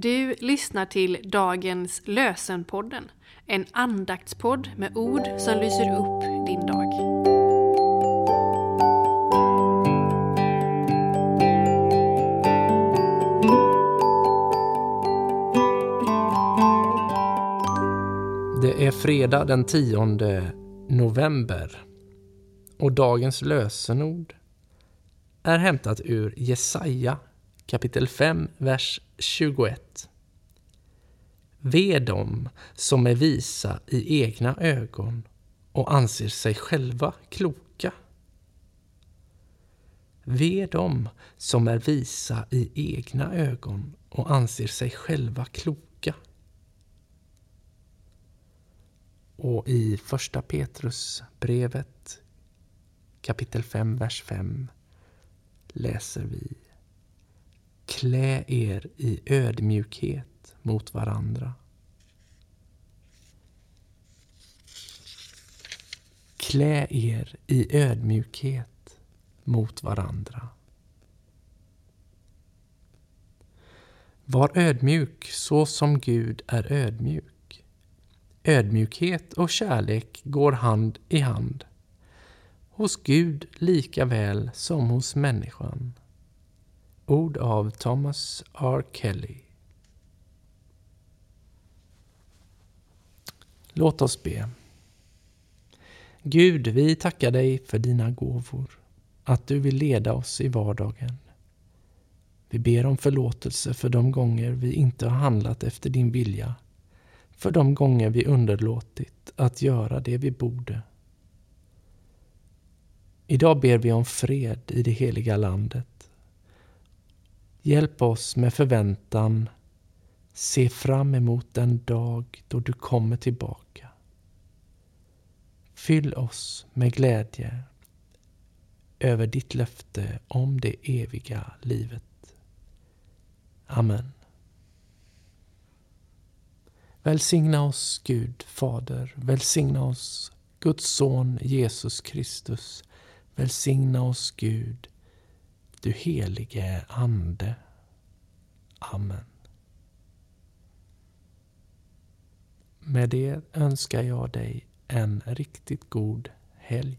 Du lyssnar till dagens Lösenpodden, en andaktspodd med ord som lyser upp din dag. Det är fredag den 10 november och dagens lösenord är hämtat ur Jesaja kapitel 5, vers 21. Ve dem som är visa i egna ögon och anser sig själva kloka. Ve dem som är visa i egna ögon och anser sig själva kloka. Och i första Petrus brevet kapitel 5, vers 5 läser vi Klä er i ödmjukhet mot varandra. Klä er i ödmjukhet mot varandra. Var ödmjuk så som Gud är ödmjuk. Ödmjukhet och kärlek går hand i hand. Hos Gud lika väl som hos människan. Ord av Thomas R. Kelly. Låt oss be. Gud, vi tackar dig för dina gåvor, att du vill leda oss i vardagen. Vi ber om förlåtelse för de gånger vi inte har handlat efter din vilja, för de gånger vi underlåtit att göra det vi borde. Idag ber vi om fred i det heliga landet Hjälp oss med förväntan se fram emot den dag då du kommer tillbaka. Fyll oss med glädje över ditt löfte om det eviga livet. Amen. Välsigna oss Gud Fader, välsigna oss Guds son Jesus Kristus, välsigna oss Gud du helige Ande. Amen. Med det önskar jag dig en riktigt god helg.